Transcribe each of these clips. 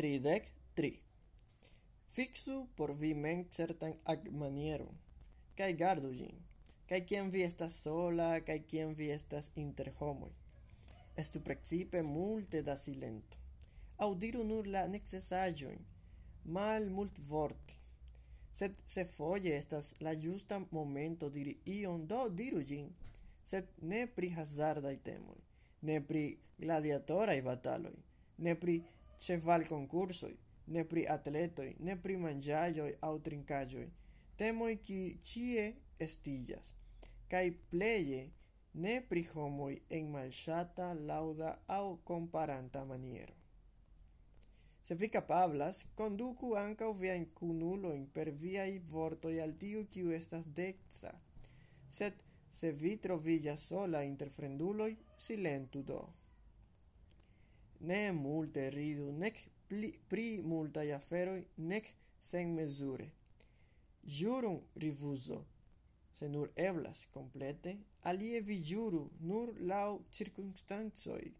Tridec tri. Fixu por vi men certan agmanieron, cae gardu gin, cae cien vi estas sola, cae cien vi estas inter homoi. Estu precipe multe da silento. Audiru nur la necessajoin, mal mult vorti. Sed se foie estas la justa momento diri ion, do diru gin, sed ne pri hazardai temoi, ne pri gladiatorai bataloi, ne pri Ĉeval concursoi, ne pri atletoi, ne pri manĝaĵoj au trinkaĵoj, temoi qui cie estillas, cae pleie ne pri homoi en malŝata, lauda au comparanta maniero. Se vi kapablas, konduku ankaŭ viajn kunulojn per via i vortoi al tiu kiu estas dexa, set se vi trovillas sola inter fremduloj, silentu do ne multe ridu, nec pli, pri multai aferoi, nec senmezure. Jurum rifuzo, se nur eblas complete, alie vi juru nur lau circunstancoj.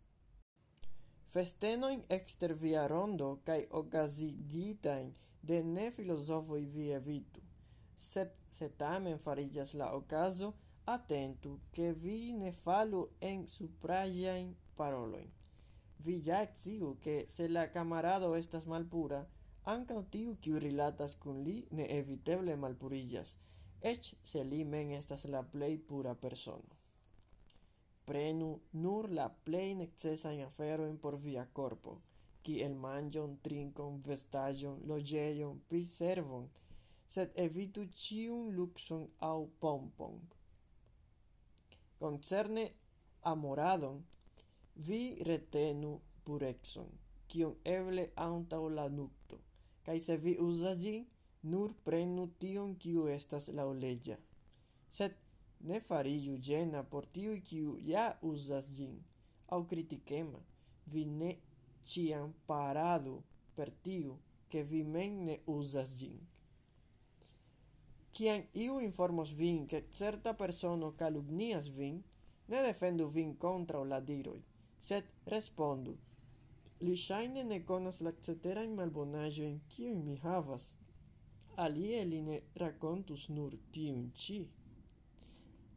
Festenoin exter via rondo cae ocasigitain de ne filosofoi vi evitu, sed se tamen farigas la ocaso, atentu, che vi ne falu en supragiain paroloin. Vi ja exigu che se la camarado estas malpura, ankaŭ tiu, kiu rilatas kun li, neeviteble malpurillas, ec se li men estas la plei pura persono. Prenu nur la plei necesajn aferoin por via corpo, qui el manĝon, trincon, vestaĵon, logeion, priservon, sed evitu ĉiun luxon au pompon. Koncerne amoradon, Vi retenu purexon, kion eble antau la nupto, kaj se vi uzas gin, nur prenu tion kiu estas laŭleĝa. Sed ne fariĝu ĝena por tiu kiu ja uzas gin, au kritikema. Vi ne ciam paradu per tiu, ke vi men ne uzas gin. Kiam iu informos vin, ke certa persono calumnias vin, ne defendu vin contra la diroi, sed respondu. Li shaine ne conas la cetera in malbonaggio in kiu mi havas. Alie li ne racontus nur tiun ci.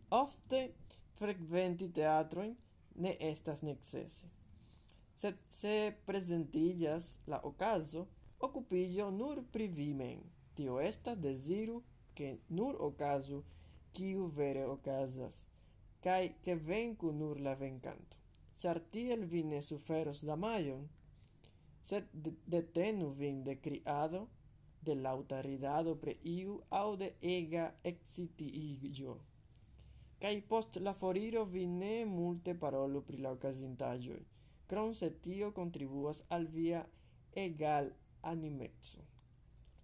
Ofte frequenti teatroin ne estas necese. Sed se presentillas la ocaso, occupillo nur privimen. Tio estas desiru che nur ocaso kiu vere ocasas, kaj che vencu nur la vencanto char tiel vi ne suferos damaĝon, sed detenu vin de criado, de lauta ridado pre iu au de ega ekscitiĝo, Cai post la foriro vi ne multe parolu pri la ocasintagioi, cron se tio contribuas al via egal animeco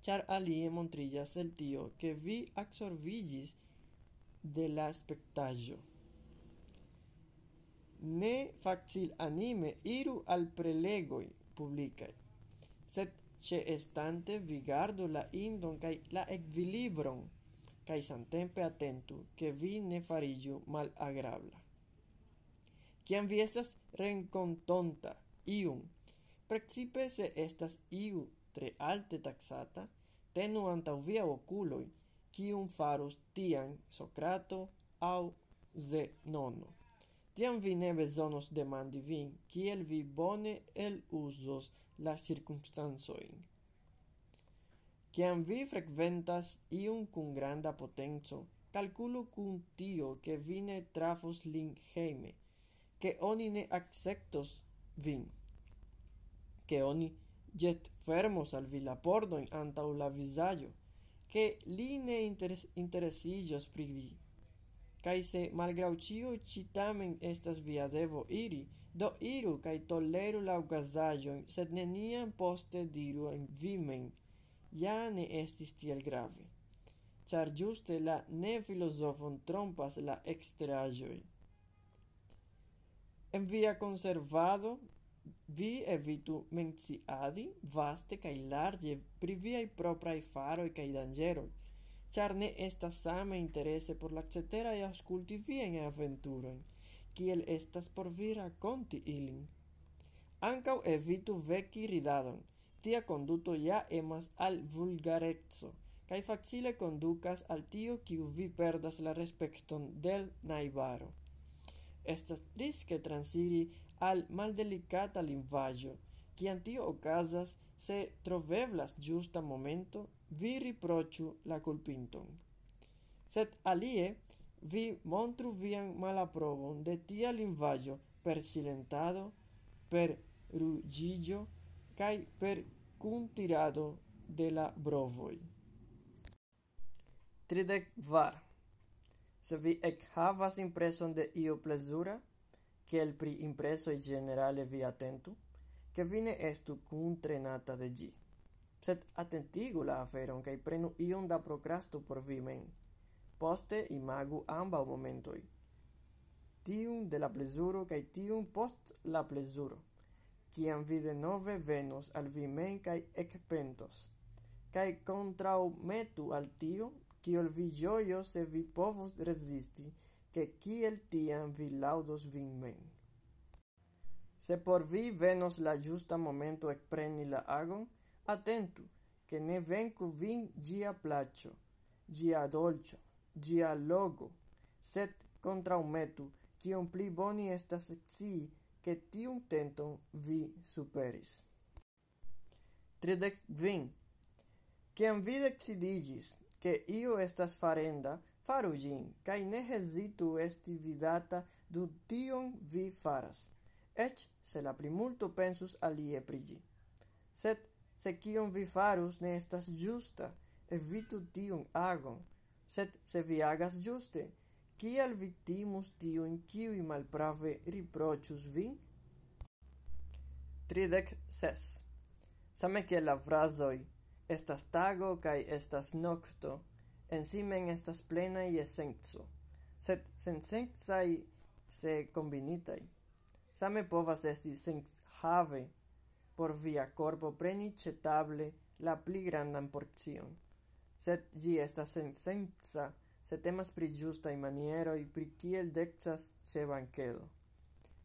char alie montrillas el tio, che vi absorbigis de la spectagio ne facil anime iru al prelegoi publicae. sed ce estante vigardu la indon cae la equilibron, cae santempe atentu, che vi ne fariĝu malagrabla. Ciam vi estas rencontonta iun, precipe se estas iu tre alte taxata, tenu antau via oculoi, cium farus tian Socrato au Zenono. Tiam vi ne bezonos demandi vin, kiel vi bone eluzos la circunstansoin. Ciam vi frequentas iun cun granda potenzo, calculo cun tio che vi ne trafos lin heime, che oni ne acceptos vin, che oni jet fermos al vi la pordoin antau la vizaĝo, che li ne interes interesillos pri vi. Kai se malgrau ĉio ĉi tamen estas via devo iri, do iru kaj toleru la okazaĵon, sed neniam poste diru en vi mem: ja ne estis tiel grave. Ĉar ĝuste la ne-filozofon trompas la eksteraĵoj. En via konservado vi evitu menciadi vaste kaj larĝe pri viaj propraj faroj kaj danĝeroj, char ne estas same interese por la cetera e asculti vien e aventuroin, kiel estas por vi raconti ilin. Ancau evitu veci ridadon, tia conduto ja emas al vulgarezzo, cae facile conducas al tio kiu vi perdas la respecton del naibaro. Estas risque transiri al maldelicata linvaggio, kiam tio se troveblas giusta momento vi riproĉu la culpinton. Sed alie vi montru vian malaprovon de tia linvaggio per silentado, per rugigio, cae per cuntirado de la brovoi. Tridec var. Se vi ekhavas impreson de io plesura, che el pri impresoj generale vi atentu, che vine estu cuntrenata de gi. Sed attentigu la aferon cae prenu ion da procrasto por vi men. Poste imagu ambaŭ momentoi. tiun de la plesuro cae tiun post la plesuro. Ciam vi denove venos al vi men cae ecpentos. Cae contrau metu al tio, ciol vi gioio se vi povos resisti, che kiel tiam vi laudos vin men. Se por vi venos la giusta momento ecpreni la agon, Attentu, che ne vencu vin gia placio, gia dolcio, gia logo, sed contraumetu, cion pli boni estas sii che tiun tenton vi superis. Tridec vin. Ciam vi decidigis che io estas farenda, faru gin, cae ne hesitu esti vidata du tion vi faras, ec se la primulto pensus alie prigi. Set Sed se kion vi farus ne estas justa, evitu tion agon. Sed se vi agas juste, kial vi timus tiujn kiuj malprave riproĉus vin? Tridek ses. Same kiel la frasoi, estas tago kai estas nocto, en simen estas plena je senco, sed sensecaj se combinitai. Same povas esti senhave por via corpo preni cetable la pli grandan porcion, sed gi estas sensenca se temas pri maniero i pri kiel dexas se banquedo.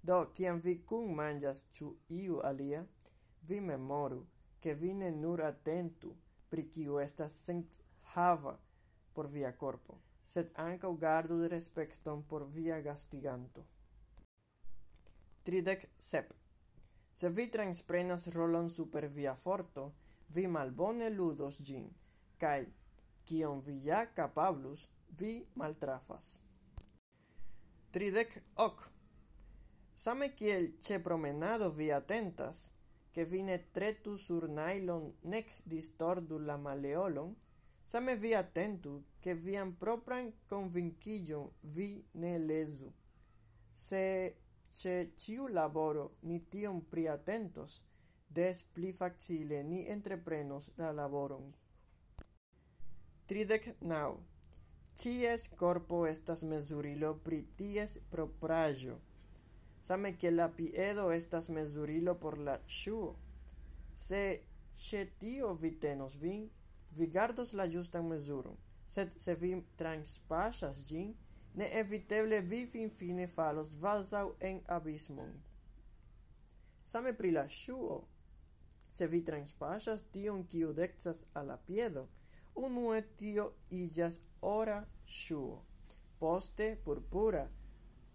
Do, kiam vi kun manĝas ciu iu alia, vi memoru, che vi ne nur atentu pri kiu estas senhava por via corpo, sed anca gardu respecton por via gastiganto. Tridec sep. Se vi transprenas rolon super via forto, vi malbone ludos gin, kai kion vi ja capablus, vi maltrafas. Tridec ok. Same kiel che promenado vi atentas, che vi ne tretu sur najlon nec distordu la maleolon, same vi atentu che vian propran convincillon vi ne lesu. Se se ciu laboro ni tiom priatentos, des pli facile ni entreprenos la laboron. Tridec nau. Cies korpo estas mezurilo pri ties proprajo. same kiel la piedo estas mezurilo por la shuo. Se ĉe tio vi tenos vin, vi gardos la justan mezuron, sed se vi transpasas gin, ne eviteble vi finfine falos vasau en abismon. Same pri la shuo, Se vi transpasas tion, kiu dexas a la piedo, unue tio illas ora shuo, poste purpura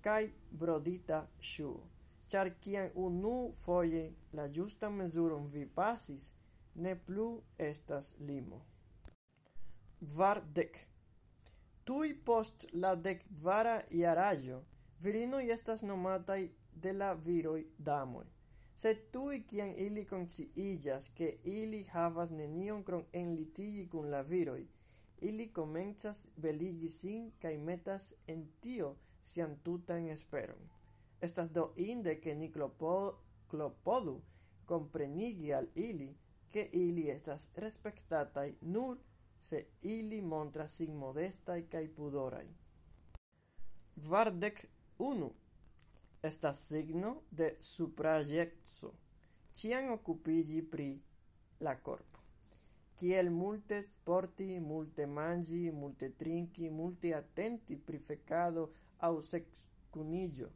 kai brodita shuo. Char kian unu foie la justa mezuron vi pasis, ne plu estas limo. Kvardek tui post la dekkvara iarajo, virinoi estas nomatai de la viroi damoi. Se tui kiam ili conciillas ke ili havas nenion krom enlitiĝi kun la viroi, ili comenzas beligi sin kaj metas en tio sian tutan esperon. Estas do inde che ni klopo, klopodu komprenigi al ili, ke ili estas respectatai nur se ili montras sin modestai kaj pudorai. Vardec unu estas signo de suprajetso. Cian occupigi pri la corpo. Kiel multe sporti, multe mangi, multe trinki, multe attenti pri fecado au sex cunigio.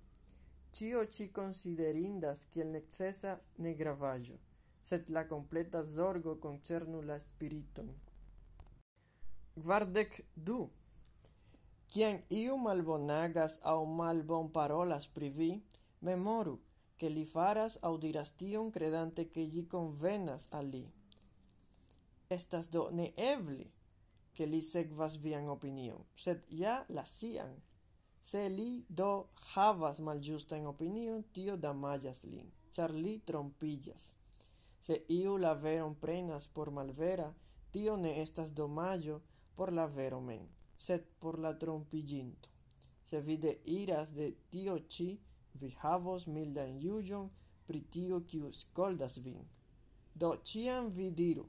Cio ci considerindas kiel necesa negravaĵo, sed la completa zorgo concernu la spiriton. Guardec du. Kiam iu malbonagas au malbon parolas pri vi, memoru, che li faras au diras tion credante che gi convenas a li. Estas do ne neeble, che li segvas vian opinion, sed ja la sian. Se li do havas malĝustan opinion, tio damajas lin, char li trompillas. Se iu la veron prenas por malvera, tio ne estas domaĝo, por la vero mem, sed por la trompiginto. Se vi deiras de tio ci, vi havos mildan juĝon pri tio kiu scoldas vin. Do ciam vi diru,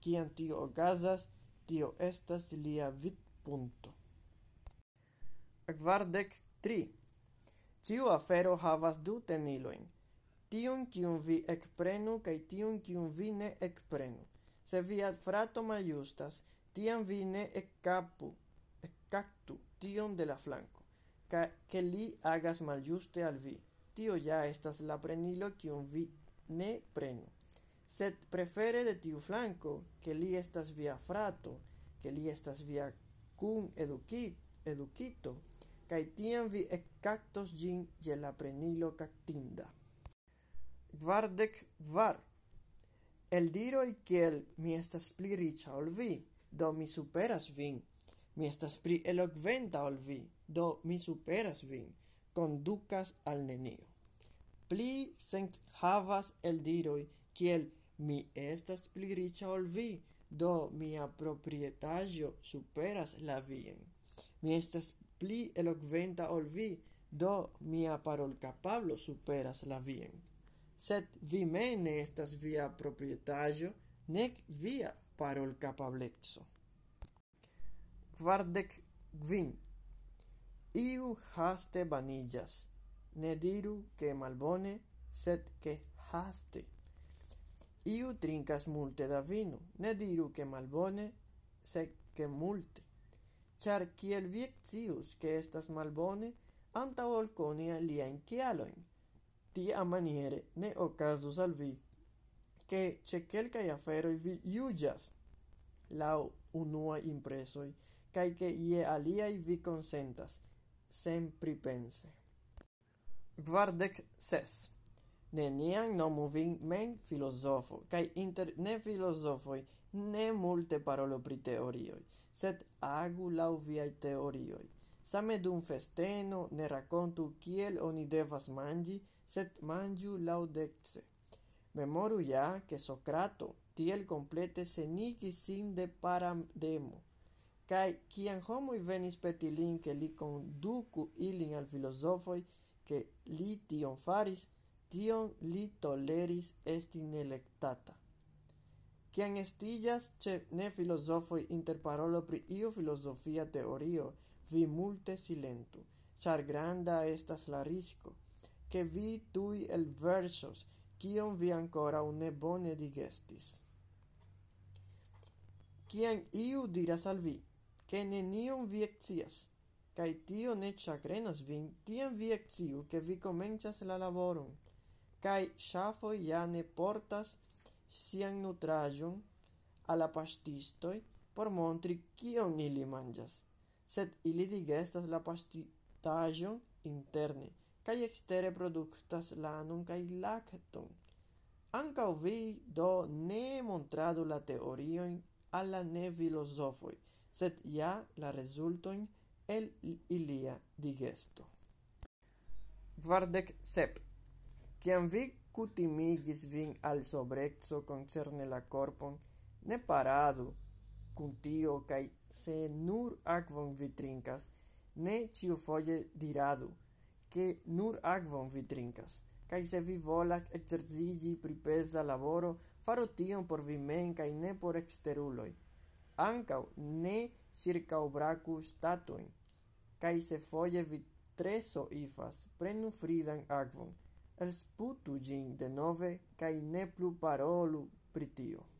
kiam tio ocasas, tio estas lia vidpunkto. Kvardek tri. Ciu afero havas du teniloin, Tion kiun vi ekprenu kaj tion kiun vi ne ekprenu. Se via frato maljustas, tiam vi ne ekkapu, ekkaptu tion de la flanko, ke li agas maljuste al vi. Tio ja estas la prenilo kiun vi ne prenu, sed prefere de tiu flanco ke li estas via frato, ke li estas via kun eduki, edukito, kaj tiam vi ekkaktos ĝin je la prenilo kaktinda. Kvardek kvar. Eldiroj kiel mi estas pli riĉa ol vi do mi superas vin. Mi estas pli elokventa ol vi, do mi superas vin, Conducas al nenio. Pli sent havas el diroi, kiel mi estas pli riĉa ol vi, do mia proprietaĵo superas la vien. Mi estas pli elokventa ol vi, do mia parolkapablo superas la vien. Sed vi mem ne estas via proprietaĵo, nek via parol capablezzo. Quardec gvin. Iu haste vanillas, Ne diru che malbone, sed che haste. Iu trinkas multe da vino. Ne diru che malbone, sed che multe. Char kiel vi scius che estas malbone, antaŭ alia in aliajn Tia maniere ne ocasus al vi che ĉe kelkaj i vi iugias laŭ unua impresoi, cae che ie aliai vi consentas, sempre pense. Guardec ses. Neniam nomu vin men filosofo, cae inter ne filosofoi ne multe parolo pri teorioi, sed agu lau viai teorioi. Same dum festeno ne racontu kiel oni devas mangi, sed mangiu laŭdekse. Memoru ja, che Socrato tiel complete senigis sin de Parademo, cae cian homoi venis peti lin, ke li conducu ilin al filosofoi, ke li tion faris, tion li toleris esti nelektata. Cian estillas ce ne filosofoi interparolo pri io filosofia teorio, vi multe silentu, char granda estas la risco, che vi tui el versos, kion vi ancora un ne bone digestis. Kiam iu diras al vi, ne nenion vi scias, cae tio ne chagrenas vin, tiam vi sciu, che vi comencias la laboron, cae shafo ja ne portas sian nutraĵon a la pastistoi por montri kion ili manĝas, sed ili digestas la paŝtaĵon interne, cae extere productas lanum cae lactum. Ancao vi do ne montradu la teorioin alla ne filosofoi, sed ja la resultoin el ilia digesto. Guardec sep. Ciam vi cutimigis vin al sobreco concerne la corpon, ne paradu cum tio cae se nur akvon vi trincas, ne ĉiufoje diradu – che nur agvon vi trincas, cae se vi volas exercigi pri pesa laboro, faro tion por vi men, cae ne por exteruloi. Ancau ne ĉirkaŭbraku statuin, cae se foie vi treso ifas, prenu fridan agvon, elsputu gin de nove, cae ne plu parolu pri tio.